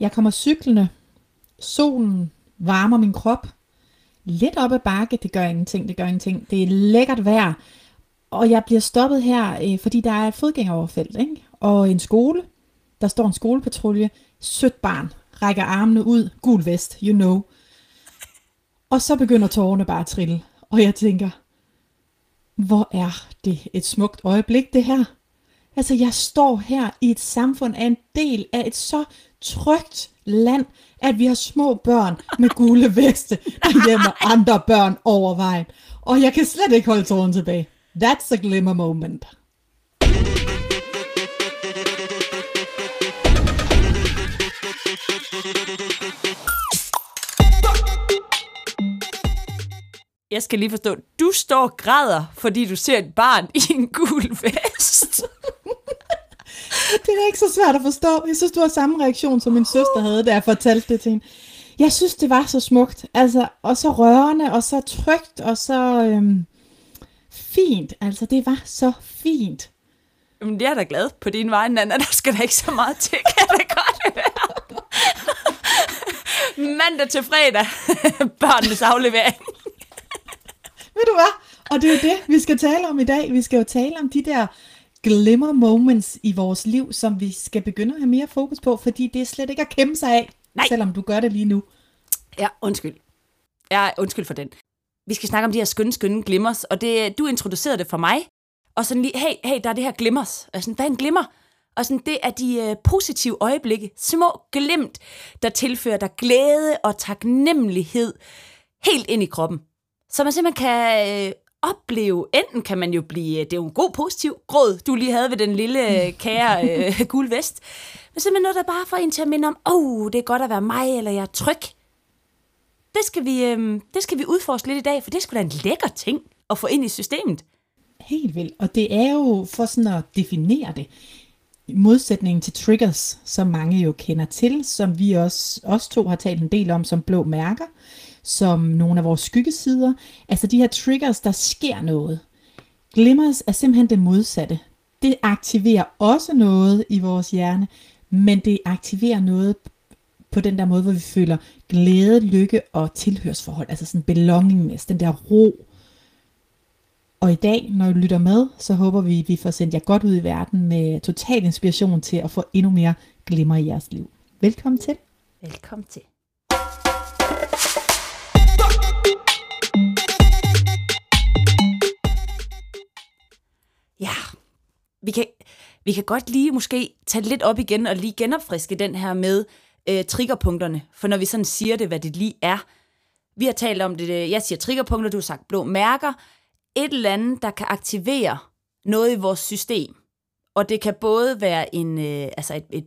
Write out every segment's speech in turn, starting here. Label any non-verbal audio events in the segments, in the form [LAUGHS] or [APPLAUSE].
Jeg kommer cyklende. Solen varmer min krop. Lidt op ad bakke, det gør ingenting, det gør ingenting. Det er lækkert vejr. Og jeg bliver stoppet her, øh, fordi der er et fodgængeroverfelt, ikke? og en skole. Der står en skolepatrulje. Sødt barn rækker armene ud. Gul vest, you know. Og så begynder tårerne bare at trille. Og jeg tænker, hvor er det et smukt øjeblik, det her. Altså, jeg står her i et samfund af en del af et så trygt land, at vi har små børn med gule veste, der hjemmer [LAUGHS] andre børn over vejen. Og jeg kan slet ikke holde tåren tilbage. That's a glimmer moment. Jeg skal lige forstå, du står og græder, fordi du ser et barn i en gul vest. [LAUGHS] Det er ikke så svært at forstå. Jeg synes, du har samme reaktion, som min søster havde, da jeg fortalte det til hende. Jeg synes, det var så smukt. Altså, og så rørende, og så trygt, og så øhm, fint. Altså, det var så fint. Jamen, jeg er da glad på din vej, Nana. Der skal da ikke så meget til, kan det godt være. Mandag til fredag. Børnenes aflevering. Ved du hvad? Og det er jo det, vi skal tale om i dag. Vi skal jo tale om de der glimmer moments i vores liv, som vi skal begynde at have mere fokus på, fordi det er slet ikke at kæmpe sig af, Nej. selvom du gør det lige nu. Ja, undskyld. Ja, undskyld for den. Vi skal snakke om de her skønne, skønne glimmers, og det, du introducerede det for mig. Og sådan lige, hey, hey, der er det her glimmers. Og sådan, hvad er en glimmer? Og sådan, det er de øh, positive øjeblikke, små glimt, der tilfører dig glæde og taknemmelighed helt ind i kroppen. Så man simpelthen kan øh, opleve, enten kan man jo blive, det er jo en god positiv gråd, du lige havde ved den lille øh, kære øh, [LAUGHS] gul vest, men simpelthen noget, der bare får en til at minde om, åh, oh, det er godt at være mig, eller jeg er tryg. Det skal, vi, øh, det skal vi udforske lidt i dag, for det er sgu da en lækker ting at få ind i systemet. Helt vildt. Og det er jo for sådan at definere det. I modsætningen til triggers, som mange jo kender til, som vi også, os to har talt en del om som blå mærker, som nogle af vores skyggesider. Altså de her triggers, der sker noget. Glimmers er simpelthen det modsatte. Det aktiverer også noget i vores hjerne, men det aktiverer noget på den der måde, hvor vi føler glæde, lykke og tilhørsforhold, altså sådan belongingness, den der ro. Og i dag, når I lytter med, så håber vi, at vi får sendt jer godt ud i verden med total inspiration til at få endnu mere glimmer i jeres liv. Velkommen til. Velkommen til. Ja, vi kan, vi kan godt lige måske tage lidt op igen og lige genopfriske den her med øh, triggerpunkterne. For når vi sådan siger det, hvad det lige er. Vi har talt om det, øh, jeg siger triggerpunkter, du har sagt blå mærker. Et eller andet, der kan aktivere noget i vores system. Og det kan både være en, øh, altså et, et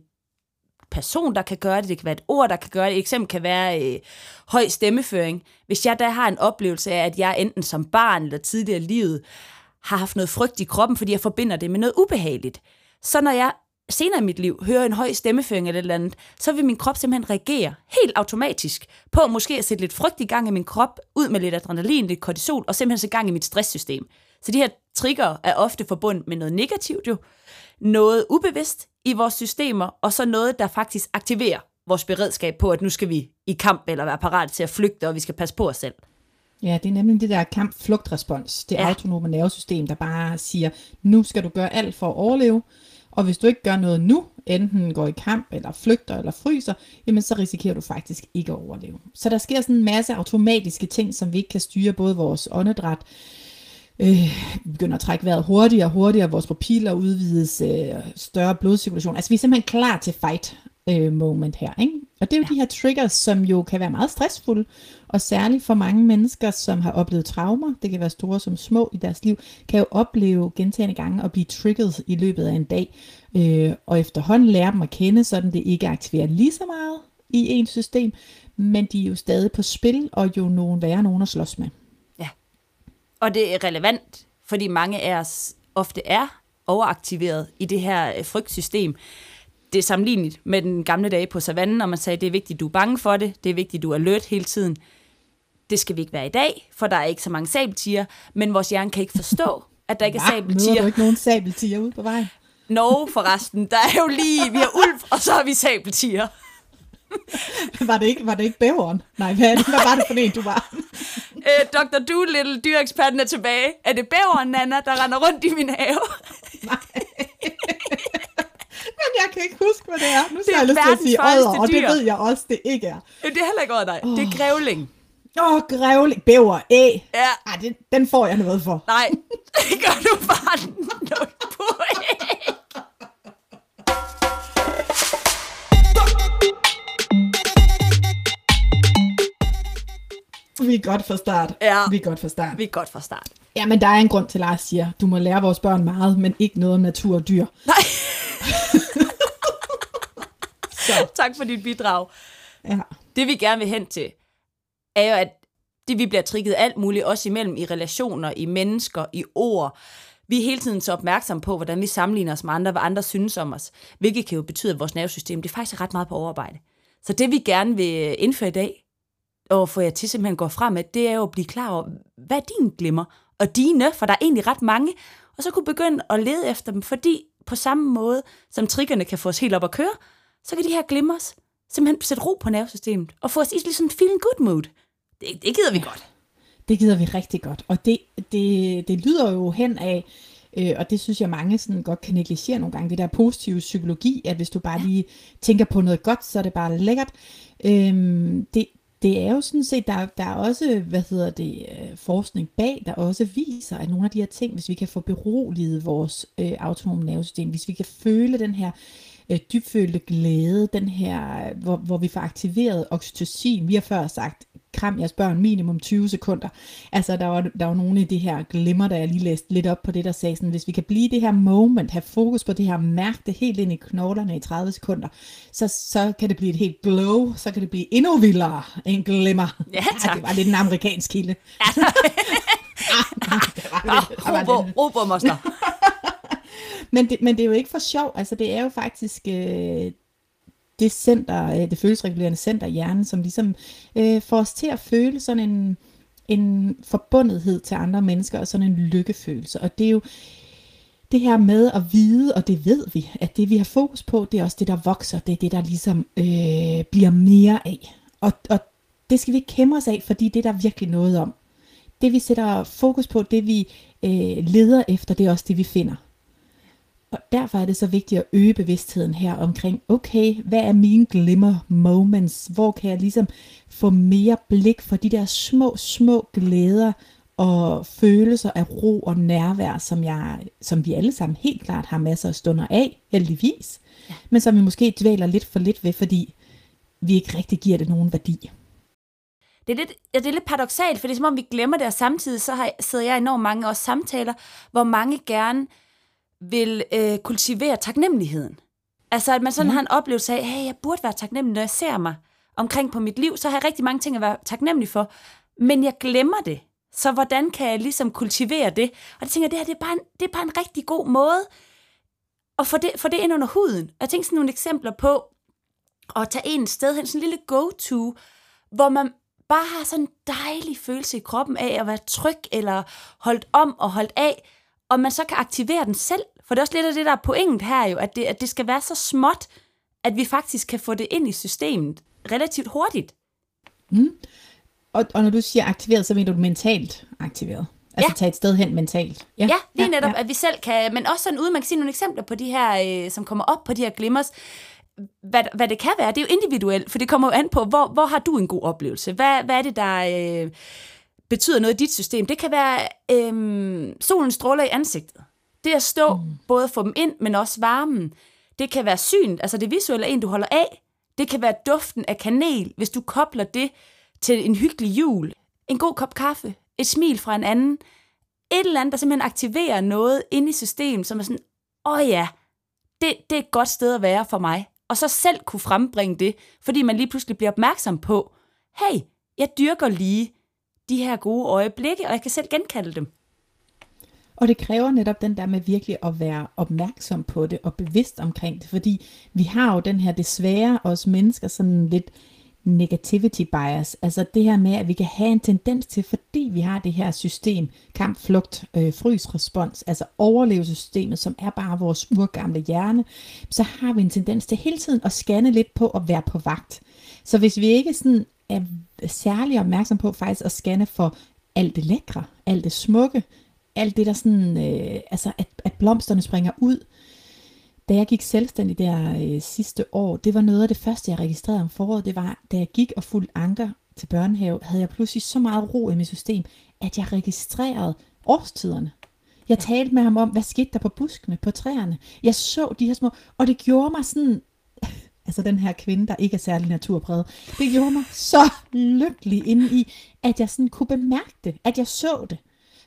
person, der kan gøre det, det kan være et ord, der kan gøre det. Et eksempel kan være øh, høj stemmeføring. Hvis jeg da har en oplevelse af, at jeg enten som barn eller tidligere i livet har haft noget frygt i kroppen, fordi jeg forbinder det med noget ubehageligt. Så når jeg senere i mit liv hører en høj stemmeføring eller et eller andet, så vil min krop simpelthen reagere helt automatisk på måske at sætte lidt frygt i gang i min krop, ud med lidt adrenalin, lidt kortisol, og simpelthen sætte gang i mit stresssystem. Så de her trigger er ofte forbundet med noget negativt jo, noget ubevidst i vores systemer, og så noget, der faktisk aktiverer vores beredskab på, at nu skal vi i kamp eller være parat til at flygte, og vi skal passe på os selv. Ja, det er nemlig det der kamp-flugt-respons. Det Ja. autonome nervesystem, der bare siger, nu skal du gøre alt for at overleve, og hvis du ikke gør noget nu, enten går i kamp, eller flygter, eller fryser, jamen så risikerer du faktisk ikke at overleve. Så der sker sådan en masse automatiske ting, som vi ikke kan styre, både vores åndedræt, øh, begynder at trække vejret hurtigere og hurtigere, vores pupiller udvides, øh, større blodcirkulation. Altså vi er simpelthen klar til fight øh, moment her. Ikke? Og det er jo ja. de her triggers, som jo kan være meget stressfulde, og særligt for mange mennesker, som har oplevet traumer, det kan være store som små i deres liv, kan jo opleve gentagende gange at blive trigget i løbet af en dag, øh, og efterhånden lære dem at kende, sådan det ikke aktiverer lige så meget i ens system, men de er jo stadig på spil, og jo nogen værre nogen at slås med. Og det er relevant, fordi mange af os ofte er overaktiveret i det her øh, frygtsystem. Det er sammenlignet med den gamle dage på savannen, når man sagde, det er vigtigt, du er bange for det, det er vigtigt, du er alert hele tiden. Det skal vi ikke være i dag, for der er ikke så mange sabeltiger, men vores hjerne kan ikke forstå, at der ikke er Hva? Møder du sabeltiger. ikke nogen sabeltiger ude på vejen? Norge forresten, der er jo lige, vi har ulv, og så har vi sabeltiger. var, det ikke, var det ikke bæveren? Nej, hvad, det? hvad var det for en, du var? øh, Dr. Doolittle, dyreksperten er tilbage. Er det bæveren, Nana, der render rundt i min have? Nej. Men jeg kan ikke huske, hvad det er. Nu skal jeg lyst til at sige odder, og det ved jeg også, det ikke er. Øh, Det er heller ikke over dig. Det er grævling. Åh, oh, grævling, bæver, æ. Ja, Ej, det, den får jeg noget for. nej. Det gør du bare nul point. Vi er godt fra start. Ja. Vi er godt fra start. Vi er godt fra start. Ja, men der er en grund til, at Lars siger, du må lære vores børn meget, men ikke noget om natur og dyr. Nej, [LAUGHS] Så, tak for dit bidrag. ja. Det vi gerne vil hen til, er jo, at det vi bliver trigget alt muligt, også imellem i relationer, i mennesker, i ord. Vi er hele tiden så opmærksomme på, hvordan vi sammenligner os med andre, hvad andre synes om os. Hvilket kan jo betyde, at vores nervesystem, det er faktisk ret meget på overarbejde. Så det vi gerne vil indføre i dag, og få jer til simpelthen gå frem med, det er jo at blive klar over, hvad din glimmer, og dine, for der er egentlig ret mange, og så kunne begynde at lede efter dem, fordi på samme måde, som triggerne kan få os helt op at køre, så kan de her glimmers simpelthen sætte ro på nervesystemet, og få os i sådan en feeling good mood. Det, det gider vi godt. Det gider vi rigtig godt. Og det, det, det lyder jo hen af, øh, og det synes jeg mange sådan godt kan negligere nogle gange, det der positive psykologi, at hvis du bare lige tænker på noget godt, så er det bare lækkert. Øhm, det, det er jo sådan set, der, der er også, hvad hedder det, øh, forskning bag, der også viser, at nogle af de her ting, hvis vi kan få beroliget vores øh, autonome nervesystem, hvis vi kan føle den her øh, dybfølte glæde, den her, øh, hvor, hvor vi får aktiveret oxytocin. Vi har før sagt, kram jeres børn minimum 20 sekunder. Altså, der var, der var nogle af de her glimmer, der jeg lige læste lidt op på det, der sagde sådan, hvis vi kan blive det her moment, have fokus på det her, mærke det helt ind i knoglerne i 30 sekunder, så, så kan det blive et helt glow, så kan det blive endnu vildere en glimmer. Ja, tak. det var lidt en amerikansk kilde. Ah, Robo, Robo Moster. Men det, men det er jo ikke for sjov, altså det er jo faktisk øh, det center, øh, det følelsesregulerende center i hjernen, som ligesom øh, får os til at føle sådan en, en forbundethed til andre mennesker, og sådan en lykkefølelse. Og det er jo det her med at vide, og det ved vi, at det vi har fokus på, det er også det, der vokser, det er det, der ligesom øh, bliver mere af. Og, og det skal vi ikke kæmpe os af, fordi det er der virkelig noget om. Det vi sætter fokus på, det vi øh, leder efter, det er også det, vi finder. Og derfor er det så vigtigt at øge bevidstheden her omkring, okay, hvad er mine glimmer moments? Hvor kan jeg ligesom få mere blik for de der små, små glæder og følelser af ro og nærvær, som, jeg, som vi alle sammen helt klart har masser af stunder af, heldigvis. Ja. Men som vi måske dvæler lidt for lidt ved, fordi vi ikke rigtig giver det nogen værdi. Det er lidt, ja, det er lidt paradoxalt, for det er som om, vi glemmer det, og samtidig så har, sidder jeg i enormt mange også samtaler, hvor mange gerne vil øh, kultivere taknemmeligheden. Altså, at man sådan ja. har en oplevelse af, hey, jeg burde være taknemmelig, når jeg ser mig omkring på mit liv, så har jeg rigtig mange ting at være taknemmelig for, men jeg glemmer det. Så hvordan kan jeg ligesom kultivere det? Og det tænker jeg, det her det er, bare en, det er bare en rigtig god måde at få det, få det ind under huden. Og jeg tænker sådan nogle eksempler på at tage en sted hen, sådan en lille go-to, hvor man bare har sådan en dejlig følelse i kroppen af at være tryg, eller holdt om og holdt af, og man så kan aktivere den selv. For det er også lidt af det, der er pointet her jo, at det, at det skal være så småt, at vi faktisk kan få det ind i systemet relativt hurtigt. Og, og når du siger aktiveret, så mener du mentalt aktiveret? Altså Ja. tage et sted hen mentalt? Ja, lige ja, netop, ja. at vi selv kan, men også sådan ude, man kan sige nogle eksempler på de her, øh, som kommer op på de her glimmers, hvad, hvad det kan være. Det er jo individuelt, for det kommer jo an på, hvor, hvor har du en god oplevelse? Hvad, hvad er det, der øh, betyder noget i dit system? Det kan være øh, solens stråler i ansigtet. Det at stå, mm. både få dem ind, men også varmen. Det kan være syn, altså det visuelle er en, du holder af. Det kan være duften af kanel, hvis du kobler det til en hyggelig jul. En god kop kaffe, et smil fra en anden. Et eller andet, der simpelthen aktiverer noget inde i systemet, som er sådan, åh ja, det, det er et godt sted at være for mig. Og så selv kunne frembringe det, fordi man lige pludselig bliver opmærksom på, hey, jeg dyrker lige de her gode øjeblikke, og jeg kan selv genkalde dem. Og det kræver netop den der med virkelig at være opmærksom på det og bevidst omkring det, fordi vi har jo den her desværre os mennesker sådan lidt negativity bias, altså det her med, at vi kan have en tendens til, fordi vi har det her system, kamp, flugt, øh, frys, respons, altså overlevelsessystemet, som er bare vores urgamle hjerne, så har vi en tendens til hele tiden at scanne lidt på at være på vagt. Så hvis vi ikke sådan er særlig opmærksom på faktisk at scanne for alt det lækre, alt det smukke, alt det der sådan, øh, altså at, at blomsterne springer ud, da jeg gik selvstændig der øh, sidste år, det var noget af det første, jeg registrerede om foråret, det var, da jeg gik og fulgte anker til børnehave, havde jeg pludselig så meget ro i mit system, at jeg registrerede årstiderne. Jeg talte med ham om, hvad skete der på buskene, på træerne. Jeg så de her små, og det gjorde mig sådan, altså den her kvinde, der ikke er særlig naturpræget, det gjorde mig så lykkelig inde i, at jeg sådan kunne bemærke det, at jeg så det.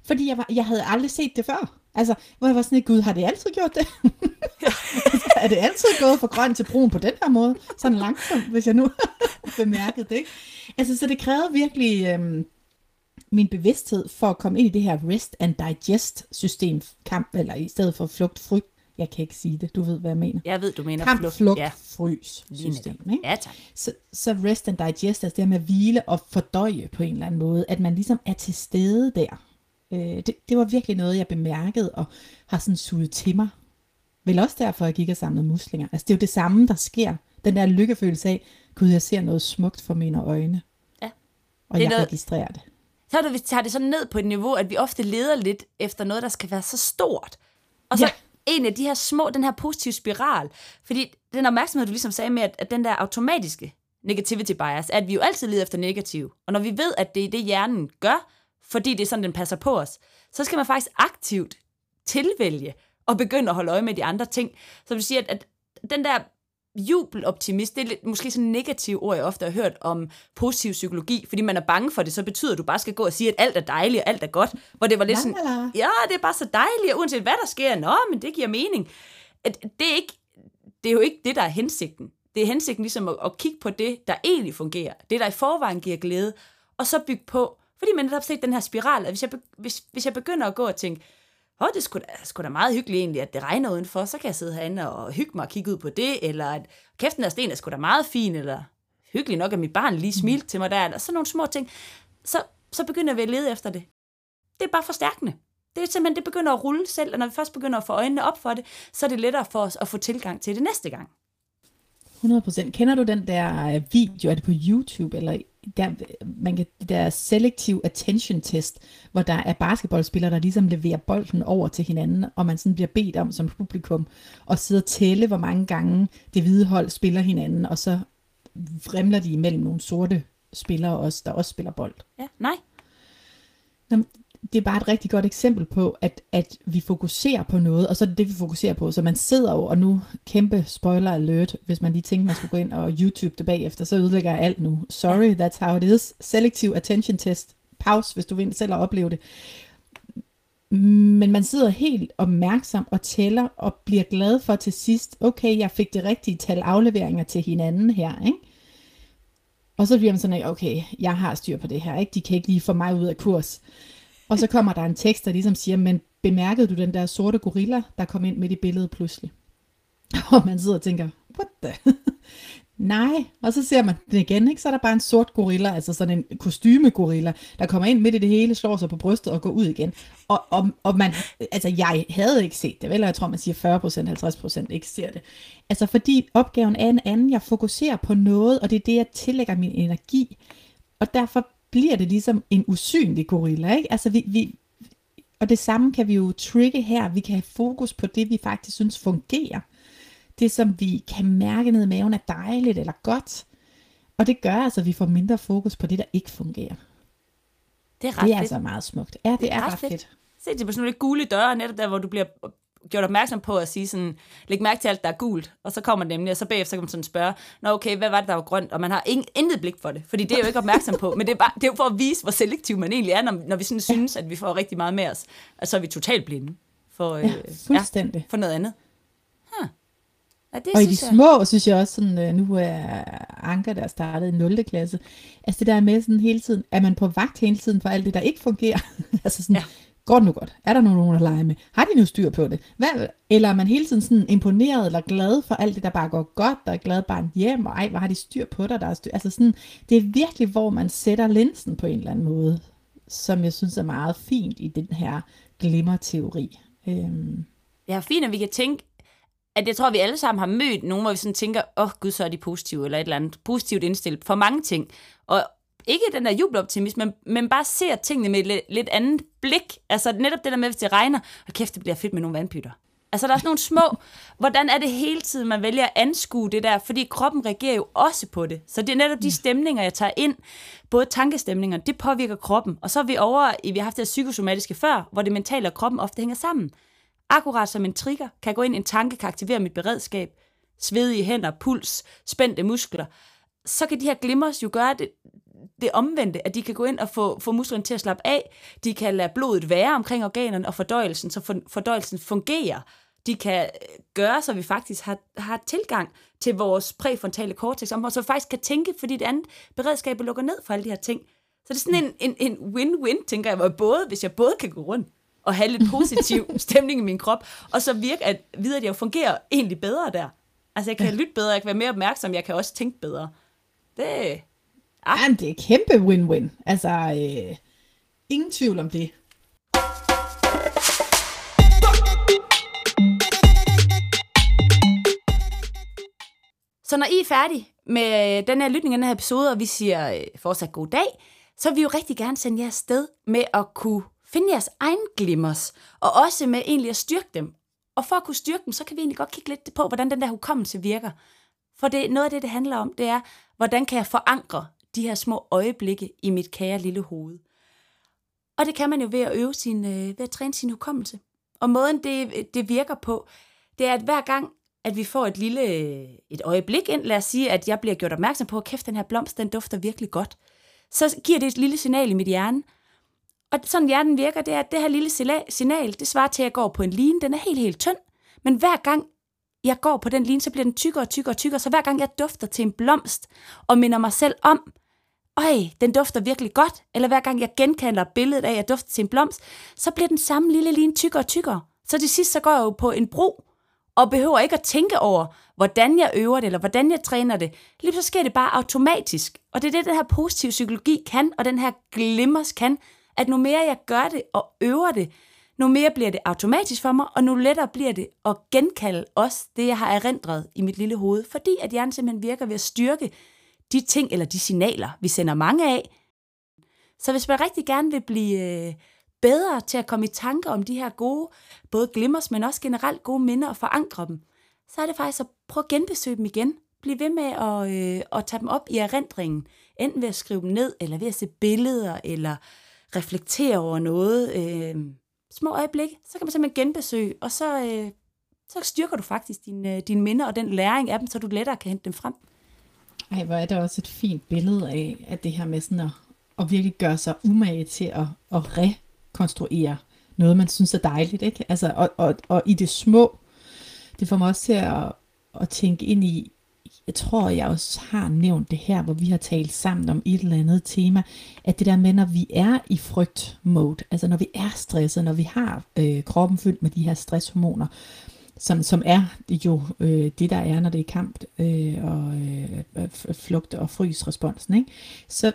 Fordi jeg, var, jeg havde aldrig set det før. Altså, hvor jeg var sådan, gud, har det altid gjort det? [LAUGHS] Altså, er det altid gået fra grøn til brun på den her måde? Sådan langsomt, hvis jeg nu [LAUGHS] bemærkede det, ikke? Altså, så det krævede virkelig øhm, min bevidsthed for at komme ind i det her rest and digest system kamp, eller i stedet for flugt, frygt. Jeg kan ikke sige det, du ved, hvad jeg mener. Jeg ved, du mener Kamp, flugt. flugt, Ja, frys system. Ikke? Ja, tak. Så, så rest and digest, altså det her med at hvile og fordøje på en eller anden måde, at man ligesom er til stede der. Øh, det, det var virkelig noget, jeg bemærkede og har sådan suget til mig. Vel også derfor, jeg gik og samlede muslinger. Altså det er jo det samme, der sker. Den der lykkefølelse af, gud, jeg ser noget smukt for mine øjne. Ja. Og Det jeg noget- registrerer det. Så er det, vi tager det så ned på et niveau, at vi ofte leder lidt efter noget, der skal være så stort. Og så Ja en af de her små, den her positive spiral. Fordi den opmærksomhed, du ligesom sagde med, at, at den der automatiske negativity bias, at vi jo altid leder efter negativ. Og når vi ved, at det er det, hjernen gør, fordi det er sådan, den passer på os, så skal man faktisk aktivt tilvælge og begynde at holde øje med de andre ting. Så du siger, at, at den der jubeloptimist, det er lidt, måske sådan en negativ ord, jeg ofte har hørt om positiv psykologi, fordi man er bange for det, så betyder at du bare skal gå og sige, at alt er dejligt og alt er godt, hvor det var lidt sådan, La, la, la. ja, det er bare så dejligt, og uanset hvad der sker, nå, men det giver mening. At det, er ikke, det er jo ikke det, der er hensigten. Det er hensigten ligesom at, at kigge på det, der egentlig fungerer, det, der i forvejen giver glæde, og så bygge på, fordi man netop set den her spiral, at hvis jeg, hvis, hvis jeg begynder at gå og tænke, åh, det sgu da, sgu da meget hyggeligt egentlig, at det regner udenfor, så kan jeg sidde herinde og hygge mig og kigge ud på det, eller at kæften af sten er sgu da meget fin, eller hyggeligt nok, at mit barn lige smilte til mig der, eller sådan nogle små ting, så, så begynder vi at lede efter det. Det er bare forstærkende. Det er simpelthen, det begynder at rulle selv, og når vi først begynder at få øjnene op for det, så er det lettere for os at få tilgang til det næste gang. 100%. Kender du den der øh, video, er det på YouTube, eller der, man kan, der selective attention test, hvor der er basketballspillere, der ligesom leverer bolden over til hinanden, og man sådan bliver bedt om som publikum at sidde og tælle, hvor mange gange det hvide hold spiller hinanden, og så fremler de imellem nogle sorte spillere også, der også spiller bold. Ja, nej. Nå, det er bare et rigtig godt eksempel på, at, at vi fokuserer på noget, og så er det det, vi fokuserer på. Så man sidder jo, og nu kæmpe spoiler alert, hvis man lige tænker, man skulle gå ind og YouTube det bagefter, så ødelægger jeg alt nu. Sorry, that's how it is. Selective attention test. Pause, hvis du vil selv at opleve det. Men man sidder helt opmærksom og tæller og bliver glad for til sidst, okay, jeg fik det rigtige tal afleveringer til hinanden her, ikke? Og så bliver man sådan, okay, jeg har styr på det her, ikke? De kan ikke lige få mig ud af kurs. Og så kommer der en tekst, der ligesom siger, men bemærkede du den der sorte gorilla, der kom ind midt i billedet pludselig? [LAUGHS] Og man sidder og tænker, what the? [LAUGHS] Nej, og så ser man den igen, ikke? så er der bare en sort gorilla, altså sådan en kostymegorilla, der kommer ind midt i det hele, slår sig på brystet og går ud igen. Og, og, og man, altså jeg havde ikke set det, vel, jeg tror man siger 40%, 50% ikke ser det. Altså fordi opgaven er en anden, jeg fokuserer på noget, og det er det, jeg tillægger min energi. Og derfor bliver det ligesom en usynlig gorilla, ikke? Altså vi, vi, og det samme kan vi jo trigge her. Vi kan have fokus på det, vi faktisk synes fungerer. Det, som vi kan mærke ned i maven er dejligt eller godt. Og det gør altså, at vi får mindre fokus på det, der ikke fungerer. Det er ret Det er fedt. altså meget smukt. Ja, det, det er, ret ret fedt. fedt. Se det på sådan nogle gule døre, netop der, hvor du bliver gjort opmærksom på at sige sådan, læg mærke til alt, der er gult, og så kommer det nemlig, og så bagefter kan man sådan spørge, nå okay, hvad var det, der var grønt, og man har ingen, intet blik for det, fordi det er jo ikke opmærksom på, men det er, bare, det er jo for at vise, hvor selektiv man egentlig er, når, når vi sådan synes, at vi får rigtig meget med os, og så er vi totalt blinde for, øh, Ja, fuldstændig. for noget andet. Huh. Ja, det Og i de jeg. små, synes jeg også, sådan, øh, nu er Anker, der startede i 0. klasse, altså det der med sådan hele tiden, er man på vagt hele tiden for alt det, der ikke fungerer? [LAUGHS] altså sådan, Ja. Går det nu godt? Er der nogen at lege med? Har de nu styr på det? Hvad? Eller er man hele tiden sådan imponeret eller glad for alt det, der bare går godt, der er glad barn hjem, og ej, hvor har de styr på dig, der er styr. Altså sådan, det er virkelig, hvor man sætter linsen på en eller anden måde, som jeg synes er meget fint i den her glimmerteori. Øhm. Ja, fint, at vi kan tænke, at jeg tror, at vi alle sammen har mødt nogen, hvor vi sådan tænker, åh oh, gud, så er de positive, eller et eller andet positivt indstillet for mange ting. Og ikke den der jubeloptimisme, men, men bare ser tingene med et lidt, lidt andet blik. Altså netop det der med, hvis det regner, og kæft, det bliver fedt med nogle vandpytter. Altså der er sådan nogle små, [LAUGHS] hvordan er det hele tiden, man vælger at anskue det der, fordi kroppen reagerer jo også på det. Så det er netop de stemninger, jeg tager ind, både tankestemninger, det påvirker kroppen. Og så er vi over, i, vi har haft det psykosomatiske før, hvor det mentale og kroppen ofte hænger sammen. Akkurat som en trigger, kan gå ind, en tanke kan aktivere mit beredskab, svedige hænder, puls, spændte muskler, så kan de her glimmers jo gøre det, det omvendte, at de kan gå ind og få, få musklerne til at slappe af. De kan lade blodet være omkring organerne og fordøjelsen, så for, fordøjelsen fungerer. De kan øh, gøre, så vi faktisk har, har tilgang til vores præfrontale cortex, og så faktisk kan tænke, fordi det andet beredskab lukker ned for alle de her ting. Så det er sådan en, en, en win-win, tænker jeg, hvor både, hvis jeg både kan gå rundt og have lidt positiv [LAUGHS] stemning i min krop, og så virke at vide, at jeg fungerer egentlig bedre der. Altså jeg kan lytte bedre, jeg kan være mere opmærksom, jeg kan også tænke bedre. Det, Ah. Jamen, det er kæmpe win-win. Altså, øh, ingen tvivl om det. Så når I er færdige med den her lytning af den her episode, og vi siger øh, fortsat god dag, så vil vi jo rigtig gerne sende jer afsted med at kunne finde jeres egen glimmers, og også med egentlig at styrke dem. Og for at kunne styrke dem, så kan vi egentlig godt kigge lidt på, hvordan den der hukommelse virker. For det, noget af det, det handler om, det er, hvordan kan jeg forankre de her små øjeblikke i mit kære lille hoved. Og det kan man jo ved at øve sin, øh, ved at træne sin hukommelse. Og måden det, det virker på, det er, at hver gang, at vi får et lille øh, et øjeblik ind, lad os sige, at jeg bliver gjort opmærksom på, at kæft, den her blomst, den dufter virkelig godt, så giver det et lille signal i mit hjerne. Og sådan hjernen virker, det er, at det her lille signal, det svarer til, at jeg går på en line, den er helt, helt tynd. Men hver gang jeg går på den line, så bliver den tykkere og tykkere og tykkere. Så hver gang jeg dufter til en blomst og minder mig selv om, øj, den dufter virkelig godt, eller hver gang jeg genkalder billedet af, at jeg dufter til en blomst, så bliver den samme lille lin tykkere og tykkere. Så til sidst, så går jeg jo på en bro, og behøver ikke at tænke over, hvordan jeg øver det, eller hvordan jeg træner det. Lige så sker det bare automatisk. Og det er det, den her positive psykologi kan, og den her glimmers kan, at nu mere jeg gør det og øver det, nu mere bliver det automatisk for mig, og nu lettere bliver det at genkalde også det, jeg har erindret i mit lille hoved, fordi at hjernen simpelthen virker ved at styrke de ting eller de signaler, vi sender mange af. Så hvis man rigtig gerne vil blive øh, bedre til at komme i tanker om de her gode, både glimmers, men også generelt gode minder og forankre dem, så er det faktisk at prøve at genbesøge dem igen. Bliv ved med at, øh, at tage dem op i erindringen, enten ved at skrive dem ned, eller ved at se billeder, eller reflektere over noget. Øh, små øjeblikke, så kan man simpelthen genbesøge, og så, øh, så styrker du faktisk dine, øh, din minder og den læring af dem, så du lettere kan hente dem frem. Ej, hvor er det også et fint billede af, at det her med sådan at, at virkelig gøre sig umage til at, at rekonstruere noget, man synes er dejligt, ikke? Altså, og, og, og i det små, det får mig også til at, at tænke ind i, jeg tror, jeg også har nævnt det her, hvor vi har talt sammen om et eller andet tema, at det der med, når vi er i frygt-mode, altså når vi er stresset, når vi har øh, kroppen fyldt med de her stresshormoner, som, som er jo øh, det, der er, når det er kamp øh, og øh, øh flugt og frysresponsen, ikke? så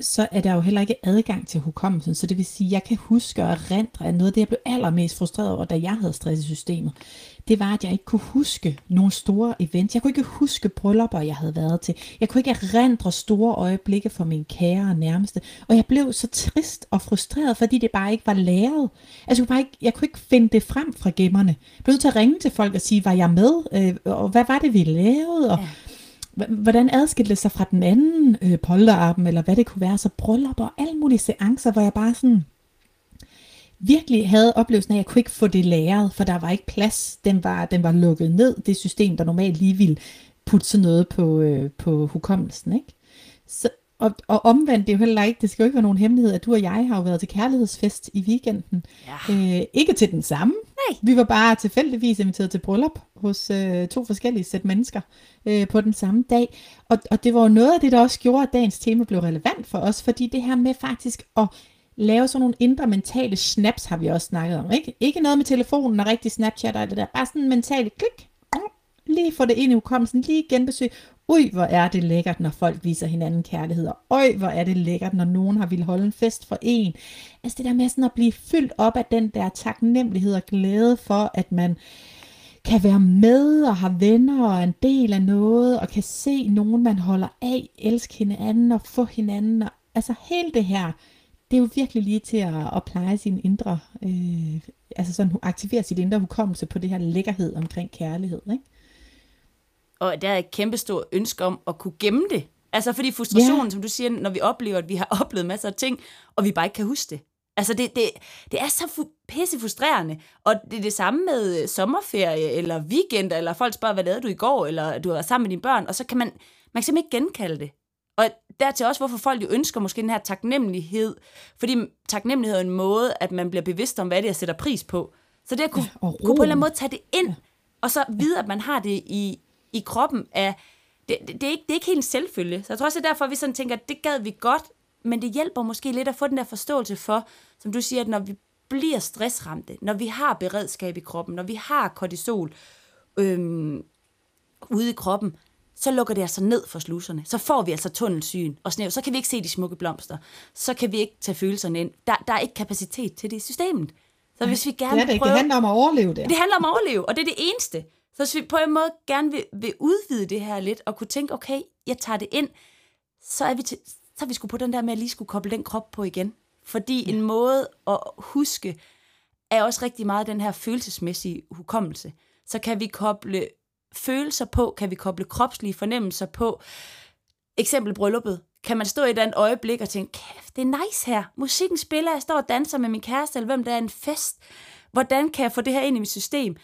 så er der jo heller ikke adgang til hukommelsen. Så det vil sige, at jeg kan huske og erindre, at noget af det, jeg blev allermest frustreret over, da jeg havde stress i systemet, det var, at jeg ikke kunne huske nogle store events. Jeg kunne ikke huske bryllupper, jeg havde været til. Jeg kunne ikke erindre store øjeblikke for min kære og nærmeste. Og jeg blev så trist og frustreret, fordi det bare ikke var læret. Altså, jeg kunne, ikke, jeg kunne ikke finde det frem fra gemmerne. Jeg blev nødt til at ringe til folk og sige, var jeg med? Øh, og hvad var det, vi lavede? Og, ja hvordan adskilte det sig fra den anden øh, polterappen, eller hvad det kunne være, så bryllup og alle mulige seancer, hvor jeg bare sådan virkelig havde oplevelsen af, at jeg kunne ikke få det læret, for der var ikke plads. Den var, den var lukket ned, det system, der normalt lige ville putte sådan noget på, øh, på hukommelsen. Ikke? Så, og, og omvendt, det er jo heller ikke, det skal jo ikke være nogen hemmelighed, at du og jeg har jo været til kærlighedsfest i weekenden. Ja. Øh, ikke til den samme. Nej. Vi var bare tilfældigvis inviteret til bryllup hos øh, to forskellige sæt mennesker øh, på den samme dag. Og, og det var jo noget af det, der også gjorde, at dagens tema blev relevant for os, fordi det her med faktisk at lave sådan nogle indre mentale snaps, har vi også snakket om. Ikke, ikke noget med telefonen og rigtig Snapchat og det der. Bare sådan en mentale klik. Lige få det ind i hukommelsen. Lige genbesøg. Ui, hvor er det lækkert, når folk viser hinanden kærlighed. Og øj, hvor er det lækkert, når nogen har ville holde en fest for en. Altså det der med sådan at blive fyldt op af den der taknemmelighed og glæde for, at man kan være med og har venner og er en del af noget, og kan se nogen, man holder af, elske hinanden og få hinanden. Og, altså hele det her, det er jo virkelig lige til at, at pleje sin indre, øh, altså sådan aktivere sit indre hukommelse på det her lækkerhed omkring kærlighed, ikke? Og der er et kæmpestort ønske om at kunne gemme det. Altså fordi frustrationen, yeah. som du siger, når vi oplever, at vi har [LAUGHS] oplevet masser af ting, og vi bare ikke kan huske det. Altså det, det, det er så fu- pisse frustrerende. Og det er det samme med øh, sommerferie, eller weekend, eller folk spørger, hvad lavede du i går, eller du har været sammen med dine børn, og så kan man, man kan simpelthen ikke genkalde det. Dertil også, hvorfor folk jo ønsker måske den her taknemmelighed. Fordi taknemmelighed er en måde, at man bliver bevidst om, hvad det er, jeg sætter pris på. Så det at kunne, ja, kunne på en eller anden måde tage det ind, og så vide, at man har det i, i kroppen, er, det, det, det, er ikke, det er ikke helt en selvfølge. Så jeg tror også, det er derfor, at vi sådan tænker, at det gad vi godt, men det hjælper måske lidt at få den der forståelse for, som du siger, at når vi bliver stressramte, når vi har beredskab i kroppen, når vi har kortisol øhm, ude i kroppen, så lukker det altså ned for sluserne. Så får vi altså tunnelsyn og snæv. Så kan vi ikke se de smukke blomster. Så kan vi ikke tage følelserne ind. Der, der er ikke kapacitet til det i systemet. Så hvis vi gerne det, det, prøve, det handler om at overleve det. Det handler om at overleve, og det er det eneste. Så hvis vi på en måde gerne vil, vil udvide det her lidt, og kunne tænke, okay, jeg tager det ind, så er vi, til, så er vi sgu på den der med at lige skulle koble den krop på igen. Fordi ja. en måde at huske er også rigtig meget den her følelsesmæssige hukommelse. Så kan vi koble følelser på, kan vi koble kropslige fornemmelser på. Eksempel brylluppet. Kan man stå i et andet øjeblik og tænke, kæft, det er nice her. Musikken spiller, jeg står og danser med min kæreste, eller hvem der er en fest. Hvordan kan jeg få det her ind i mit system?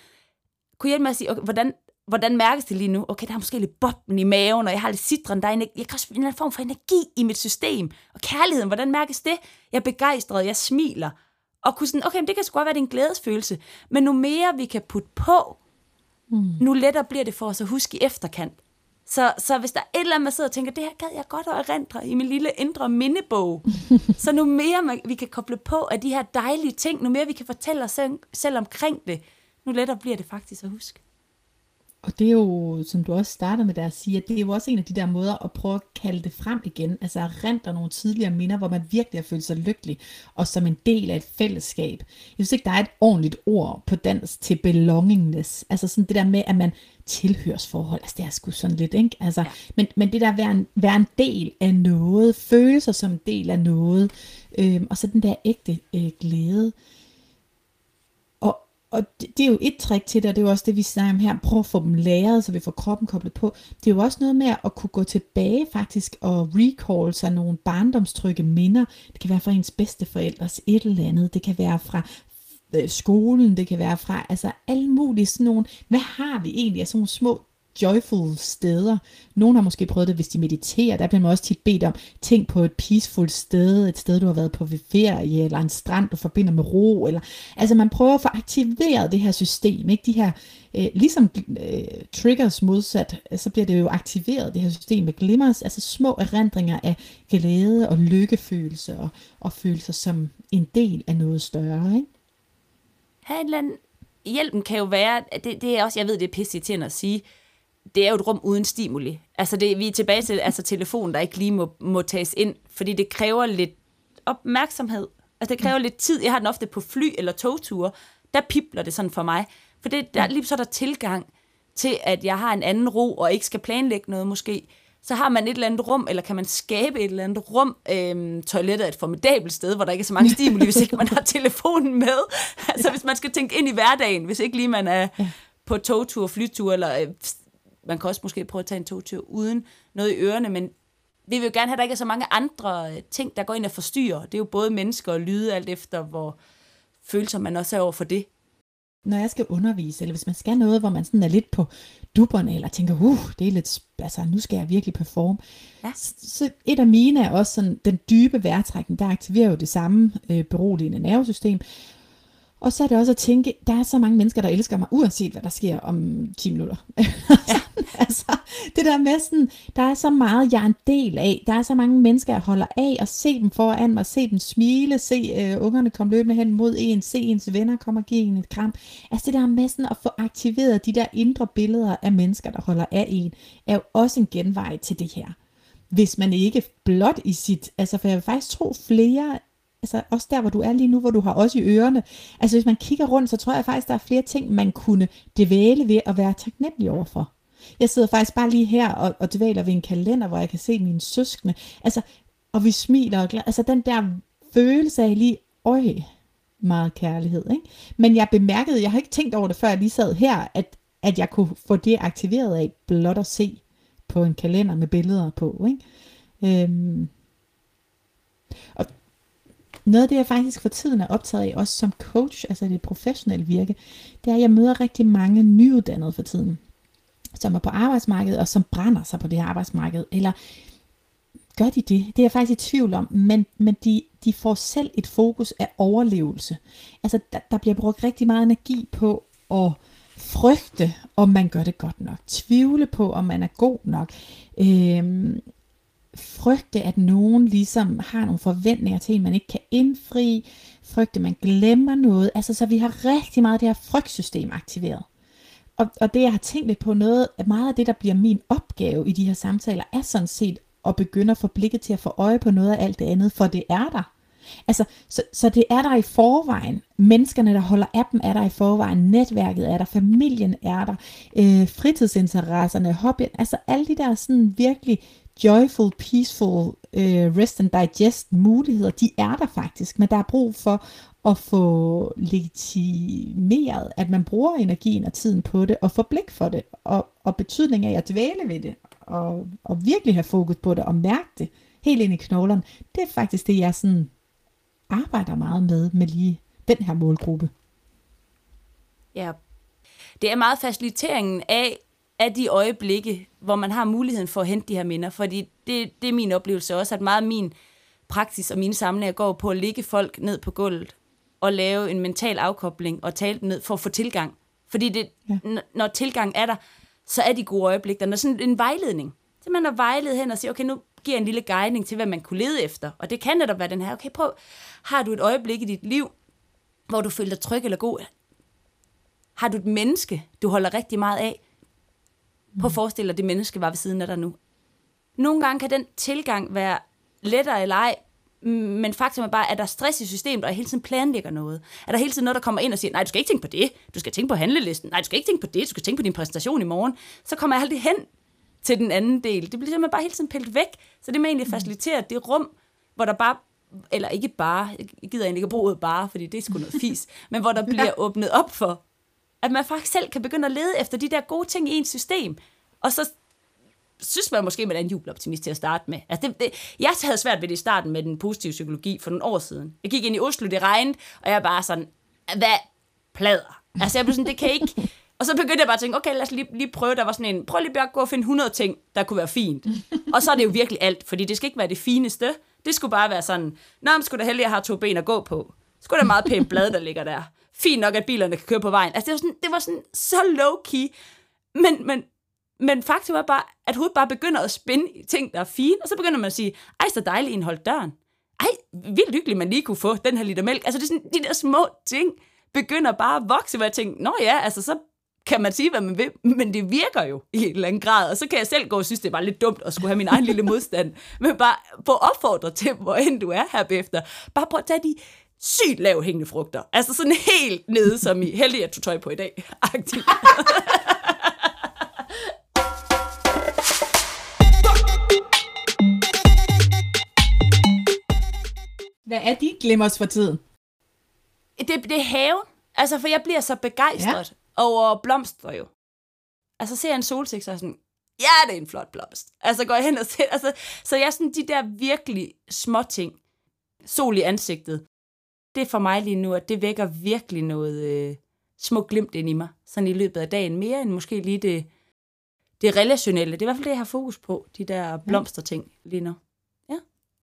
Kunne hjælpe mig at sige, okay, hvordan, hvordan mærkes det lige nu? Okay, der er måske lidt bobben i maven, og jeg har lidt citron, der er en, jeg kan også en eller anden form for energi i mit system. Og kærligheden, hvordan mærkes det? Jeg er begejstret, jeg smiler. Og kunne sådan, okay, det kan sgu godt være, det er en glædesfølelse. Men nu mere vi kan putte på, mm. nu lettere bliver det for os at huske i efterkant. Så, så hvis der er et eller andet, man sidder og tænker, det her gad jeg godt at erindre i min lille indre mindebog, [LAUGHS] så nu mere man, vi kan koble på af de her dejlige ting, nu mere vi kan fortælle os selv, selv omkring det, nu lettere bliver det faktisk at huske. Og det er jo, som du også starter med der at sige, at det er jo også en af de der måder at prøve at kalde det frem igen. Altså at rente nogle tidligere minder, hvor man virkelig har følt sig lykkelig, og som en del af et fællesskab. Jeg synes ikke, der er et ordentligt ord på dansk til belongingness. Altså sådan det der med, at man tilhørsforhold, altså det er sgu sådan lidt, ikke? Altså, men, men det der at være en, være en del af noget, føle sig som en del af noget, øhm, og så den der ægte øh, glæde og det, det er jo et trick til det, og det er jo også det, vi snakker om her. Prøv at få dem læret, så vi får kroppen koblet på. Det er jo også noget med at kunne gå tilbage faktisk og recall sig nogle barndomstrygge minder. Det kan være fra ens bedsteforældres et eller andet. Det kan være fra øh, skolen, det kan være fra altså alle mulige sådan nogle, hvad har vi egentlig af sådan nogle små joyful steder. Nogle har måske prøvet det, hvis de mediterer. Der bliver man også tit bedt om, tænk på et peaceful sted, et sted, du har været på ved ferie, eller en strand, du forbinder med ro. Eller, altså man prøver at få aktiveret det her system. Ikke? De her, øh, ligesom øh, triggers modsat, så bliver det jo aktiveret, det her system med glimmers, altså små erindringer af glæde og lykkefølelse og, og følelser som en del af noget større. Ikke? Her et eller andet hjælpen kan jo være, det, det er også, jeg ved, det er pisse at sige, det er jo et rum uden stimuli. Altså det, vi er tilbage til altså telefonen, der ikke lige må, må tages ind, fordi det kræver lidt opmærksomhed. Altså det kræver mm. lidt tid. Jeg har den ofte på fly eller togture. Der pipler det sådan for mig. For det, der, lige så er der tilgang til, at jeg har en anden ro, og ikke skal planlægge noget måske. Så har man et eller andet rum, eller kan man skabe et eller andet rum. Øhm, toilettet er et formidabelt sted, hvor der ikke er så mange stimuli, hvis ikke man har telefonen med. Altså ja. hvis man skal tænke ind i hverdagen, hvis ikke lige man er på togtur, flytur, eller øh, man kan også måske prøve at tage en togtur uden noget i ørerne, men vi vil jo gerne have, at der ikke er så mange andre øh, ting, der går ind og forstyrrer. Det er jo både mennesker og lyde, alt efter hvor følelser man også er over for det. Når jeg skal undervise, eller hvis man skal noget, hvor man sådan er lidt på dupperne, eller tænker, uh, det er lidt, altså nu skal jeg virkelig performe. Ja. Så, så et af mine er også sådan, den dybe vejrtrækning, der aktiverer jo det samme øh, beroligende nervesystem. Og så er det også at tænke, der er så mange mennesker, der elsker mig, uanset hvad der sker om 10 minutter. Ja. [LAUGHS] altså, det der med sådan, der er så meget, jeg er en del af. Der er så mange mennesker, jeg holder af, og se dem foran mig, se dem smile, se uh, ungerne komme løbende hen mod en, se ens venner komme og give en et kram. Altså det der med sådan at få aktiveret de der indre billeder af mennesker, der holder af en, er jo også en genvej til det her. Hvis man ikke blot i sit, altså for jeg vil faktisk tro flere altså også der, hvor du er lige nu, hvor du har også i ørerne. Altså hvis man kigger rundt, så tror jeg faktisk, der er flere ting, man kunne dvæle ved at være taknemmelig overfor. Jeg sidder faktisk bare lige her og, og dvæler ved en kalender, hvor jeg kan se mine søskende. Altså, og vi smiler og glæder. Altså den der følelse af lige, øj, meget kærlighed. Ikke? Men jeg bemærkede, jeg har ikke tænkt over det, før jeg lige sad her, at, at jeg kunne få det aktiveret af blot at se på en kalender med billeder på. Ikke? Øhm, og noget af det, jeg faktisk for tiden er optaget af, også som coach, altså det professionelle virke, det er, at jeg møder rigtig mange nyuddannede for tiden, som er på arbejdsmarkedet, og som brænder sig på det her arbejdsmarked, eller gør de det? Det er jeg faktisk i tvivl om, men, men de, de får selv et fokus af overlevelse. Altså, der, der bliver brugt rigtig meget energi på at frygte, om man gør det godt nok. Tvivle på, om man er god nok. øh, frygte, at nogen ligesom har nogle forventninger til en, man ikke kan indfri, frygte, man glemmer noget. Altså, så vi har rigtig meget af det her frygtsystem aktiveret. Og, og det, jeg har tænkt lidt på, noget, meget af det, der bliver min opgave i de her samtaler, er sådan set at begynde at få blikket til at få øje på noget af alt det andet, for det er der. Altså, så, så det er der i forvejen. Menneskerne, der holder af dem, er der i forvejen. Netværket er der. Familien er der. Øh, fritidsinteresserne, hobbyen. Altså alle de der sådan virkelig joyful, peaceful, uh, rest and digest muligheder, de er der faktisk, men der er brug for at få legitimeret, at man bruger energien og tiden på det, og får blik for det, og, og betydningen af at dvæle ved det, og, og virkelig have fokus på det, og mærke det helt ind i knoglerne, det er faktisk det, jeg sådan arbejder meget med, med lige den her målgruppe. Ja, det er meget faciliteringen af, af de øjeblikke, hvor man har muligheden for at hente de her minder. Fordi det, det er min oplevelse også, at meget af min praksis og mine samlinger går på at ligge folk ned på gulvet og lave en mental afkobling og tale dem ned for at få tilgang. Fordi det, ja. når tilgang er der, så er de gode øjeblikke der. er sådan en vejledning. Så man har vejledet hen og siger, okay, nu giver en lille guidning til, hvad man kunne lede efter. Og det kan netop være den her, okay, prøv, har du et øjeblik i dit liv, hvor du føler dig tryg eller god? Har du et menneske, du holder rigtig meget af? Prøv at forestille dig, det menneske var ved siden af dig nu. Nogle gange kan den tilgang være lettere eller ej, men faktum er bare, at der er stress i systemet, og jeg hele tiden planlægger noget. Er der hele tiden noget, der kommer ind og siger, nej, du skal ikke tænke på det, du skal tænke på handlelisten, nej, du skal ikke tænke på det, du skal tænke på din præsentation i morgen. Så kommer jeg aldrig hen til den anden del. Det bliver simpelthen bare hele tiden pillet væk. Så det med egentlig facilitere det rum, hvor der bare, eller ikke bare, jeg gider egentlig ikke bruge bare, fordi det er sgu noget fis, [LAUGHS] men hvor der bliver åbnet op for, at man faktisk selv kan begynde at lede efter de der gode ting i ens system. Og så synes man måske, man er en jubeloptimist til at starte med. Altså det, det, jeg havde svært ved det i starten med den positive psykologi for nogle år siden. Jeg gik ind i Oslo, det regnede, og jeg bare sådan, hvad plader? Altså jeg blev sådan, det kan ikke... Og så begyndte jeg bare at tænke, okay, lad os lige, lige prøve. Der var sådan en, prøv lige bare at gå og finde 100 ting, der kunne være fint. Og så er det jo virkelig alt, fordi det skal ikke være det fineste. Det skulle bare være sådan, nå, men skulle da heldig, at jeg har to ben at gå på. Skulle der meget pænt blad, der ligger der fint nok, at bilerne kan køre på vejen. Altså, det var sådan, det var sådan så low-key. Men, men, men faktum er bare, at hovedet bare begynder at spænde ting, der er fine, og så begynder man at sige, ej, så dejligt, en holdt døren. Ej, vildt hyggeligt, man lige kunne få den her liter mælk. Altså, det er sådan, de der små ting begynder bare at vokse, hvor jeg tænker, nå ja, altså, så kan man sige, hvad man vil, men det virker jo i en eller anden grad, og så kan jeg selv gå og synes, det var lidt dumt at skulle have min egen lille modstand, men bare få opfordret til, hvor end du er her bagefter. Bare prøv at tage de sygt lav hængende frugter. Altså sådan helt nede, som i heldig, at du tøj på i dag. [LAUGHS] Hvad er dit glimmers for tiden? Det, det er haven. Altså, for jeg bliver så begejstret ja. over blomster jo. Altså, ser jeg en solsik, så er jeg sådan, ja, det er en flot blomst. Altså, går jeg hen og ser, altså, så jeg er sådan de der virkelig små ting. Sol i ansigtet det er for mig lige nu, at det vækker virkelig noget øh, små glimt ind i mig, sådan i løbet af dagen, mere end måske lige det, det relationelle. Det er i hvert fald det, jeg har fokus på, de der blomsterting lige nu. Ja.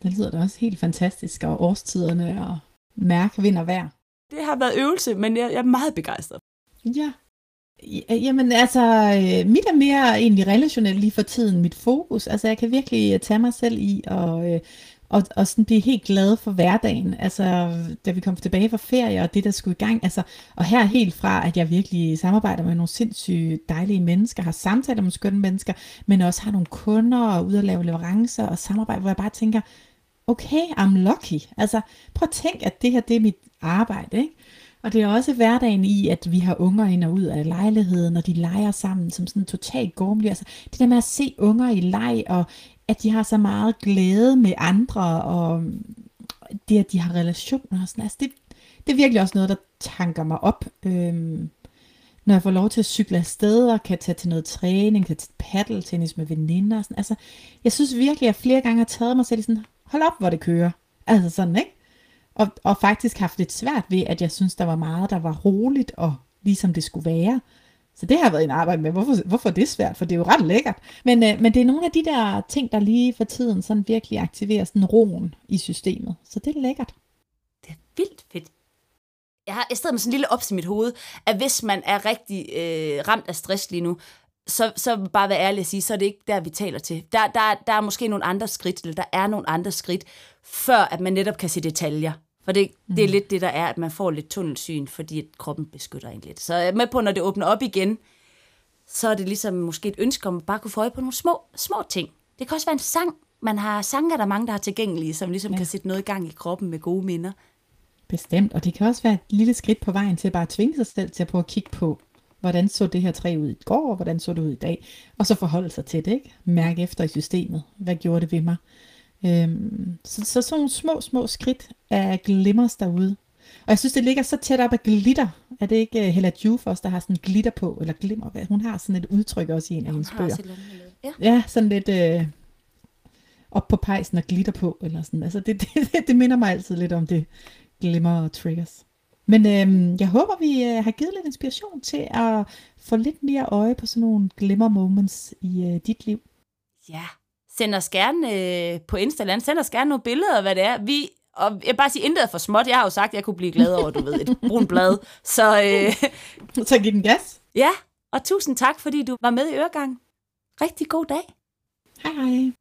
Det lyder da også helt fantastisk, og årstiderne og mærke vind og vejr. det har været øvelse, men jeg, jeg er meget begejstret. Ja. Ja, Jamen altså, øh, mit er mere egentlig relationelt lige for tiden, mit fokus. Altså jeg kan virkelig øh, tage mig selv i øh, og, og sådan blive helt glad for hverdagen. Altså da vi kom tilbage fra ferie og det der skulle i gang. Altså, og her helt fra, at jeg virkelig samarbejder med nogle sindssygt dejlige mennesker, har samtaler med skønne mennesker, men også har nogle kunder og ude og lave leverancer og samarbejde, hvor jeg bare tænker, okay, I'm lucky. Altså prøv at tænke, at det her det er mit arbejde, ikke? Og det er også hverdagen i, at vi har unger ind og ud af lejligheden, og de leger sammen som sådan totalt gormlige. Altså det der med at se unger i leg, og at de har så meget glæde med andre, og det, at de har relationer og sådan. Altså det, det er virkelig også noget, der tanker mig op. Øhm, når jeg får lov til at cykle afsted og kan tage til noget træning, kan tage paddeltennis med veninder. Og sådan. Altså, jeg synes virkelig, at jeg flere gange har taget mig selv i sådan, hold op, hvor det kører. Altså sådan, ikke? Og, og faktisk haft lidt svært ved, at jeg synes, der var meget, der var roligt og ligesom det skulle være. Så det har været en arbejde med. Hvorfor, hvorfor er det svært? For det er jo ret lækkert. Men, øh, men det er nogle af de der ting, der lige for tiden sådan virkelig aktiverer sådan roen i systemet. Så det er lækkert. Det er vildt fedt. Jeg har i stedet med sådan en lille ops i mit hoved, at hvis man er rigtig øh, ramt af stress lige nu, så, så bare være ærlig at sige, så er det ikke der, vi taler til. Der, der, der er måske nogle andre skridt, eller der er nogle andre skridt, før at man netop kan se detaljer. For det, det er lidt det, der er, at man får lidt tunnelsyn, fordi kroppen beskytter en lidt. Så jeg er med på, når det åbner op igen, så er det ligesom måske et ønske om at bare kunne få øje på nogle små, små ting. Det kan også være en sang. Man har sanger, der er mange, der har tilgængelige, som ligesom ja. kan sætte noget i gang i kroppen med gode minder. Bestemt, og det kan også være et lille skridt på vejen til at bare tvinge sig selv til at prøve at kigge på, hvordan så det her træ ud i går, og hvordan så det ud i dag, og så forholde sig til det, ikke? Mærke efter i systemet, hvad gjorde det ved mig? Øhm, så, så sådan nogle små, små skridt af glimmers derude. Og jeg synes, det ligger så tæt op af glitter. Er det ikke uh, Hella Jufos, der har sådan glitter på, eller glimmer? Hun har sådan et udtryk også i en af hendes bøger. Ja. ja, sådan lidt øh, op på pejsen og glitter på, eller sådan. Altså [LAUGHS] det, det, det minder mig altid lidt om det glimmer og triggers. Men øhm, jeg håber, vi øh, har givet lidt inspiration til at få lidt mere øje på sådan nogle glimmer moments i øh, dit liv. Ja, send os gerne øh, på Instagram, send os gerne nogle billeder hvad det er. Vi, og jeg vil bare sige, intet er for småt. Jeg har jo sagt, at jeg kunne blive glad over, du ved, et [LAUGHS] brun blad. Så, øh, så giv den gas. Ja, og tusind tak, fordi du var med i Øregang. Rigtig god dag. Hej hej.